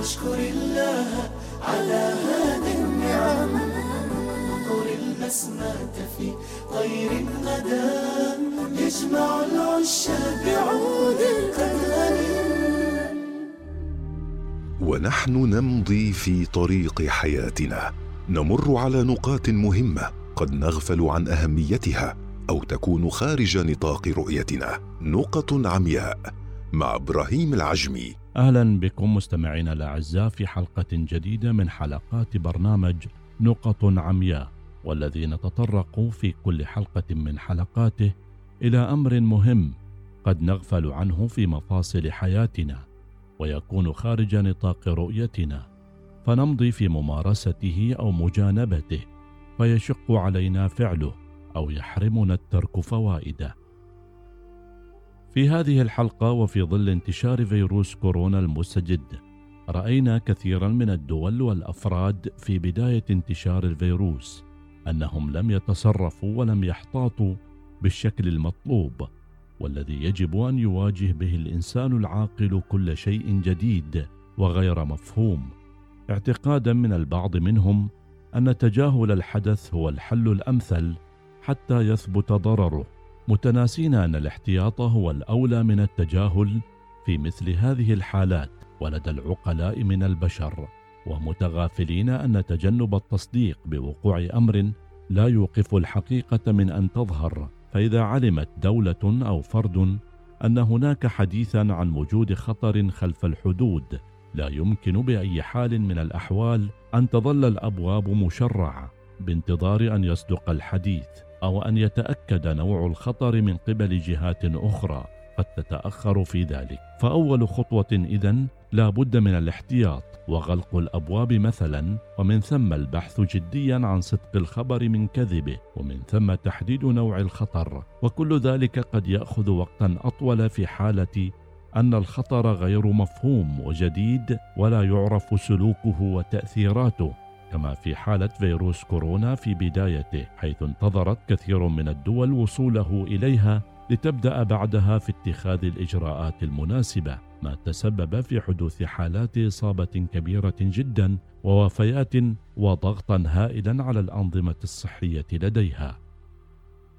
واشكر الله على هذه النعم. انظر البسمة في طير غدا يجمع العشاق بعود قد ونحن نمضي في طريق حياتنا. نمر على نقاط مهمة قد نغفل عن أهميتها أو تكون خارج نطاق رؤيتنا. نقط عمياء. مع إبراهيم العجمي. أهلا بكم مستمعينا الأعزاء في حلقة جديدة من حلقات برنامج نقط عمياء والذي نتطرق في كل حلقة من حلقاته إلى أمر مهم قد نغفل عنه في مفاصل حياتنا ويكون خارج نطاق رؤيتنا. فنمضي في ممارسته أو مجانبته فيشق علينا فعله أو يحرمنا الترك فوائده. في هذه الحلقة وفي ظل انتشار فيروس كورونا المستجد رأينا كثيرا من الدول والأفراد في بداية انتشار الفيروس أنهم لم يتصرفوا ولم يحتاطوا بالشكل المطلوب والذي يجب أن يواجه به الإنسان العاقل كل شيء جديد وغير مفهوم. اعتقادا من البعض منهم أن تجاهل الحدث هو الحل الأمثل حتى يثبت ضرره. متناسين أن الاحتياط هو الأولى من التجاهل في مثل هذه الحالات ولدى العقلاء من البشر ومتغافلين أن تجنب التصديق بوقوع أمر لا يوقف الحقيقة من أن تظهر. فإذا علمت دولة أو فرد أن هناك حديثا عن وجود خطر خلف الحدود لا يمكن بأي حال من الأحوال أن تظل الأبواب مشرعة بانتظار أن يصدق الحديث. أو أن يتأكد نوع الخطر من قبل جهات أخرى قد تتأخر في ذلك. فأول خطوة اذا لا بد من الاحتياط وغلق الأبواب مثلا ومن ثم البحث جديا عن صدق الخبر من كذبه ومن ثم تحديد نوع الخطر. وكل ذلك قد يأخذ وقتا أطول في حالة أن الخطر غير مفهوم وجديد ولا يعرف سلوكه وتأثيراته. كما في حالة فيروس كورونا في بدايته حيث انتظرت كثير من الدول وصوله إليها لتبدأ بعدها في اتخاذ الإجراءات المناسبة ما تسبب في حدوث حالات إصابة كبيرة جدا ووفيات وضغطا هائلا على الأنظمة الصحية لديها.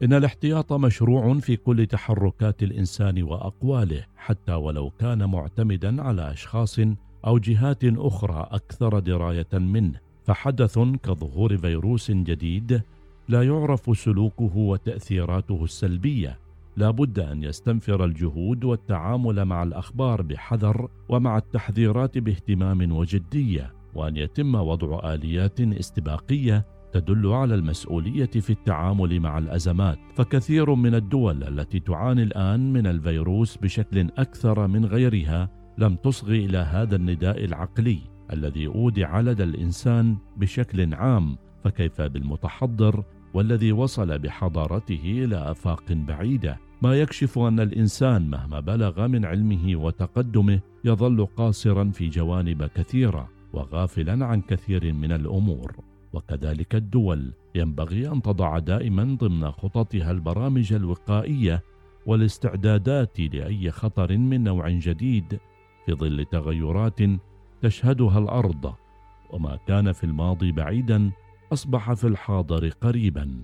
إن الاحتياط مشروع في كل تحركات الإنسان وأقواله حتى ولو كان معتمدا على أشخاص أو جهات أخرى أكثر دراية منه. فحدث كظهور فيروس جديد لا يعرف سلوكه وتأثيراته السلبية. لا بد أن يستنفر الجهود والتعامل مع الأخبار بحذر ومع التحذيرات باهتمام وجدية وأن يتم وضع آليات استباقية تدل على المسؤولية في التعامل مع الأزمات. فكثير من الدول التي تعاني الآن من الفيروس بشكل أكثر من غيرها لم تصغ إلى هذا النداء العقلي. الذي أودع لدى الإنسان بشكل عام فكيف بالمتحضر والذي وصل بحضارته إلى آفاق بعيدة؟ ما يكشف أن الإنسان مهما بلغ من علمه وتقدمه يظل قاصرا في جوانب كثيرة وغافلا عن كثير من الأمور. وكذلك الدول ينبغي أن تضع دائما ضمن خططها البرامج الوقائية والاستعدادات لأي خطر من نوع جديد في ظل تغيرات تشهدها الأرض وما كان في الماضي بعيدا أصبح في الحاضر قريبا.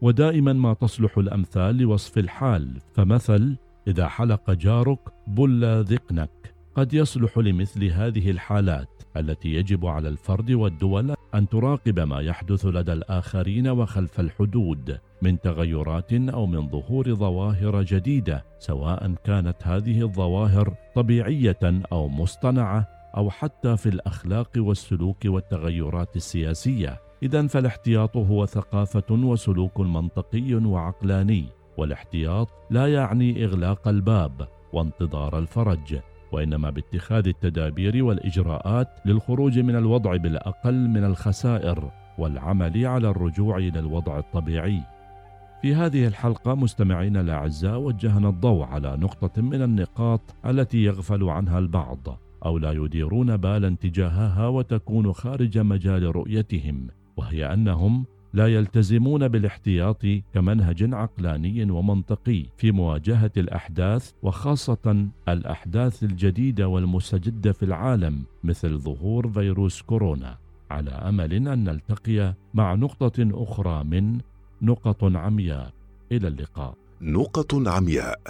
ودائما ما تصلح الأمثال لوصف الحال فمثل إذا حلق جارك بل ذقنك. قد يصلح لمثل هذه الحالات التي يجب على الفرد والدول أن تراقب ما يحدث لدى الآخرين وخلف الحدود من تغيرات أو من ظهور ظواهر جديدة سواء كانت هذه الظواهر طبيعية أو مصطنعة. أو حتى في الأخلاق والسلوك والتغيرات السياسية. اذا فالاحتياط هو ثقافة وسلوك منطقي وعقلاني والاحتياط لا يعني إغلاق الباب وانتظار الفرج وإنما باتخاذ التدابير والإجراءات للخروج من الوضع بالأقل من الخسائر والعمل على الرجوع إلى الوضع الطبيعي. في هذه الحلقة مستمعينا الأعزاء وجهنا الضوء على نقطة من النقاط التي يغفل عنها البعض. أو لا يديرون بالا تجاهها وتكون خارج مجال رؤيتهم وهي أنهم لا يلتزمون بالاحتياط كمنهج عقلاني ومنطقي في مواجهة الأحداث وخاصة الأحداث الجديدة والمستجدة في العالم مثل ظهور فيروس كورونا على أمل أن نلتقي مع نقطة أخرى من نقط عمياء. إلى اللقاء. نقط عمياء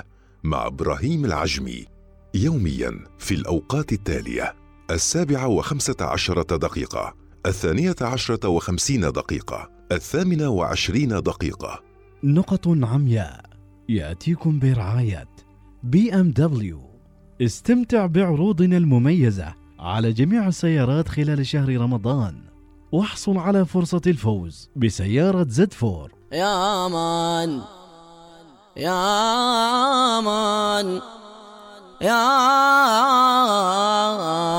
مع إبراهيم العجمي. يوميا في الأوقات التالية السابعة وخمسة عشرة دقيقة الثانية عشرة وخمسين دقيقة الثامنة وعشرين دقيقة. نقط عمياء يأتيكم برعاية بي إم دبليو. استمتع بعروضنا المميزة على جميع السيارات خلال شهر رمضان واحصل على فرصة الفوز بسيارة Z four. يا man يا man يا man